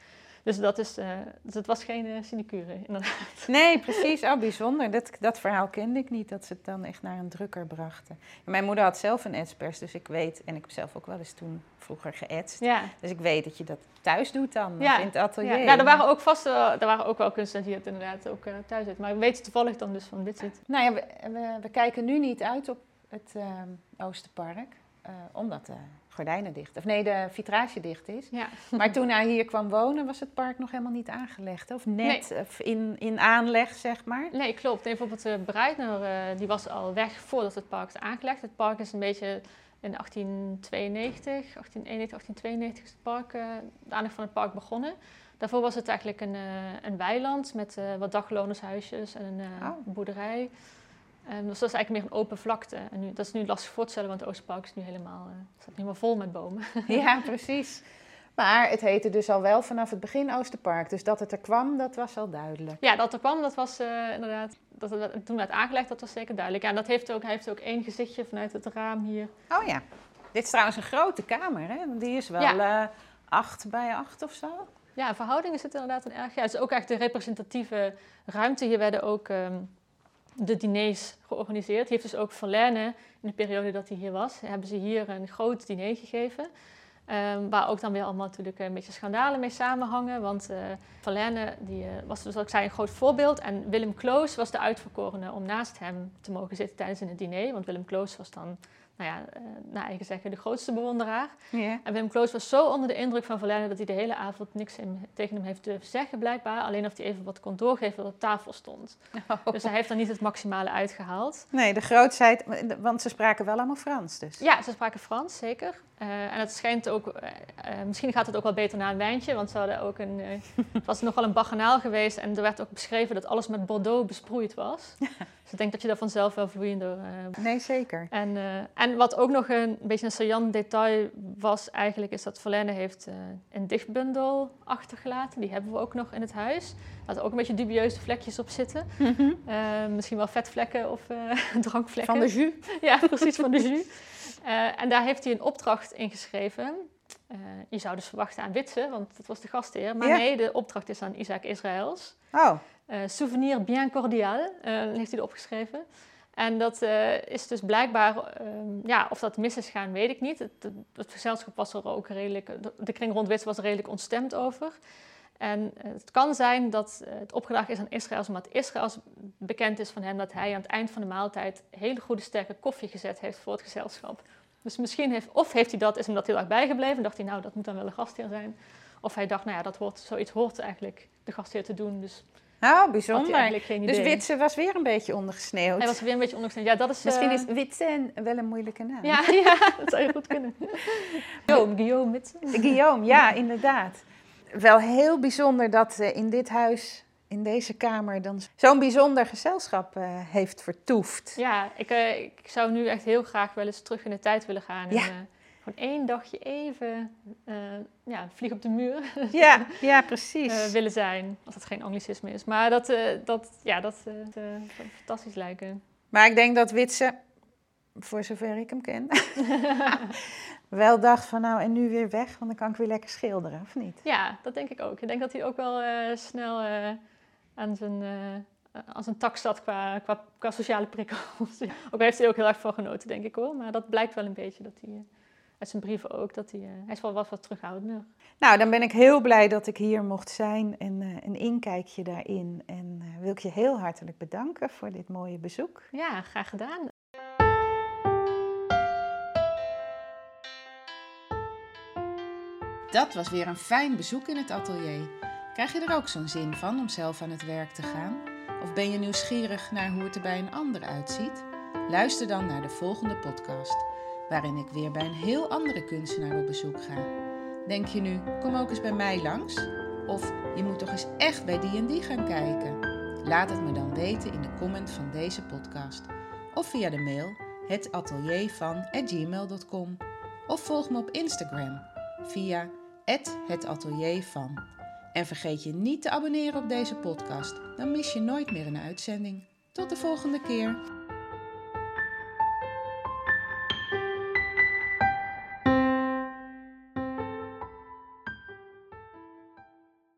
Dus dat is, eh, dus het was geen eh, sinecure, inderdaad. Nee, precies. Oh, bijzonder. Dat, dat verhaal kende ik niet, dat ze het dan echt naar een drukker brachten. Mijn moeder had zelf een etspers, dus ik weet... En ik heb zelf ook wel eens toen vroeger geëtst. Ja. Dus ik weet dat je dat thuis doet dan, Ja. in het atelier. Ja, nou, er waren ook vast wel, er waren ook wel kunstenaars die het inderdaad ook eh, thuis zitten. Maar we weten toevallig dan dus van dit zit. Nou ja, we, we, we kijken nu niet uit op het ehm, Oosterpark, omdat gordijnen dicht... Of nee, de vitrage dicht is. Ja. Maar toen hij hier kwam wonen, was het park nog helemaal niet aangelegd. Of net of in, in aanleg, zeg maar. Nee, klopt. Nee, bijvoorbeeld de Breitner, eh, die was al weg voordat het park is aangelegd. Het park is een beetje in 1892, 1891, 1892 is het park, eh, de aanleg van het park begonnen. Daarvoor was het eigenlijk een, eh, een weiland met eh, wat daglonershuisjes en een eh, Oh. boerderij. En dus dat is eigenlijk meer een open vlakte. En nu, dat is nu lastig voor te stellen, want het Oosterpark is nu helemaal, eh, staat helemaal vol met bomen. Ja, precies. Maar het heette dus al wel vanaf het begin Oosterpark. Dus dat het er kwam, dat was al duidelijk. Ja, dat er kwam, dat was eh, inderdaad, dat het werd- toen werd aangelegd, dat was zeker duidelijk. Ja, en dat heeft ook, hij heeft ook één gezichtje vanuit het raam hier. Oh ja. Dit is trouwens een grote kamer, hè? Die is wel eh, acht bij acht of zo. Ja, in verhouding is het inderdaad een erg. Ja, het is ook echt de representatieve ruimte. Hier werden ook ehm, de diners georganiseerd. Heeft dus ook Verlaine, in de periode dat hij hier was, hebben ze hier een groot diner gegeven. Ehm, waar ook dan weer allemaal natuurlijk een beetje schandalen mee samenhangen. Want eh Verlaine die, eh, was dus, ik zei, een groot voorbeeld. En Willem Kloos was de uitverkorene om naast hem te mogen zitten tijdens het diner. Want Willem Kloos was dan, nou ja, eh, naar eigen zeggen, de grootste bewonderaar. En Willem Kloos was zo onder de indruk van Verlaine dat hij de hele avond niks tegen hem heeft durven zeggen, blijkbaar. Alleen of hij even wat kon doorgeven wat op tafel stond. Dus hij heeft er niet het maximale uitgehaald. Nee, de grootheid, want ze spraken wel allemaal Frans dus. Ja, ze spraken Frans, zeker. Eh, en het schijnt ook, eh, misschien gaat het ook wel beter na een wijntje, want ze hadden ook een, het was nogal een baganaal geweest en er werd ook beschreven dat alles met Bordeaux besproeid was. dus ik denk dat je daar vanzelf wel vloeiender eh, Nee, zeker. En, eh, en wat ook nog een beetje een saillant detail was eigenlijk, is dat Verlaine heeft eh, een dichtbundel achtergelaten. Die hebben we ook nog in het huis. Daar ook een beetje dubieuze vlekjes op zitten. Eh, misschien wel vetvlekken of drankvlekken. Van de jus. Ja, precies, van de jus. En daar heeft hij een opdracht in geschreven. Je zou dus verwachten aan Witse, want dat was de gastheer. Maar Ja. nee, de opdracht is aan Isaac Israëls. Oh, souvenir bien cordial, eh, heeft hij erop geschreven. En dat eh, is dus blijkbaar, ehm, ja, of dat mis is gaan, weet ik niet. Het, gezelschap was er ook redelijk, de, kring rond Wits was er redelijk ontstemd over. En eh, het kan zijn dat eh, het opgedragen is aan Israëls, omdat Israëls bekend is van hem dat hij aan het eind van de maaltijd hele goede sterke koffie gezet heeft voor het gezelschap. Dus misschien heeft, of heeft hij dat, is hem dat heel erg bijgebleven en dacht hij, nou, dat moet dan wel een gastheer zijn. Of hij dacht, nou ja, dat hoort, zoiets hoort eigenlijk de gastheer te doen, dus nou, bijzonder. eigenlijk geen idee. Dus Witse was weer een beetje ondergesneeuwd. Hij was weer een beetje ondergesneeuwd. Ja, dat is... Misschien eh, is Witse een- wel een moeilijke naam. Ja, ja, dat zou je goed kunnen. Guillaume, Guillaume Mitsen. Guillaume, ja, inderdaad. Wel heel bijzonder dat eh, in dit huis, in deze kamer, dan zo'n bijzonder gezelschap eh, heeft vertoefd. Ja, ik, ik zou nu echt heel graag wel eens terug in de tijd willen gaan. En, Ja. Gewoon één dagje even uh, ja, vlieg op de muur ja, ja, precies. Uh, willen zijn. Als dat geen anglicisme is. Maar dat, uh, dat, ja, dat fantastisch lijken. Maar ik denk dat Witse, voor zover ik hem ken, wel dacht van nou en nu weer weg, want dan kan ik weer lekker schilderen, of niet? Ja, dat denk ik ook. Ik denk dat hij ook wel snel aan zijn als een tak zat qua, qua, qua sociale prikkels. ook heeft hij ook heel erg van genoten, denk ik hoor. Maar dat blijkt wel een beetje dat hij uit zijn brieven ook, dat hij, uh, hij is wel wat, wat terughoudender. Nou, dan ben ik heel blij dat ik hier mocht zijn en uh, een inkijkje daarin. En uh, wil ik je heel hartelijk bedanken voor dit mooie bezoek. Ja, graag gedaan. Dat was weer een fijn bezoek in het atelier. Krijg je er ook zo'n zin van om zelf aan het werk te gaan? Of ben je nieuwsgierig naar hoe het er bij een ander uitziet? Luister dan naar de volgende podcast waarin ik weer bij een heel andere kunstenaar op bezoek ga. Denk je nu, kom ook eens bij mij langs? Of je moet toch eens echt bij die en die gaan kijken? Laat het me dan weten in de comment van deze podcast. Of via de mail hetateliervan.gmail.com Of volg me op Instagram via hetateliervan. En vergeet je niet te abonneren op deze podcast, dan mis je nooit meer een uitzending. Tot de volgende keer.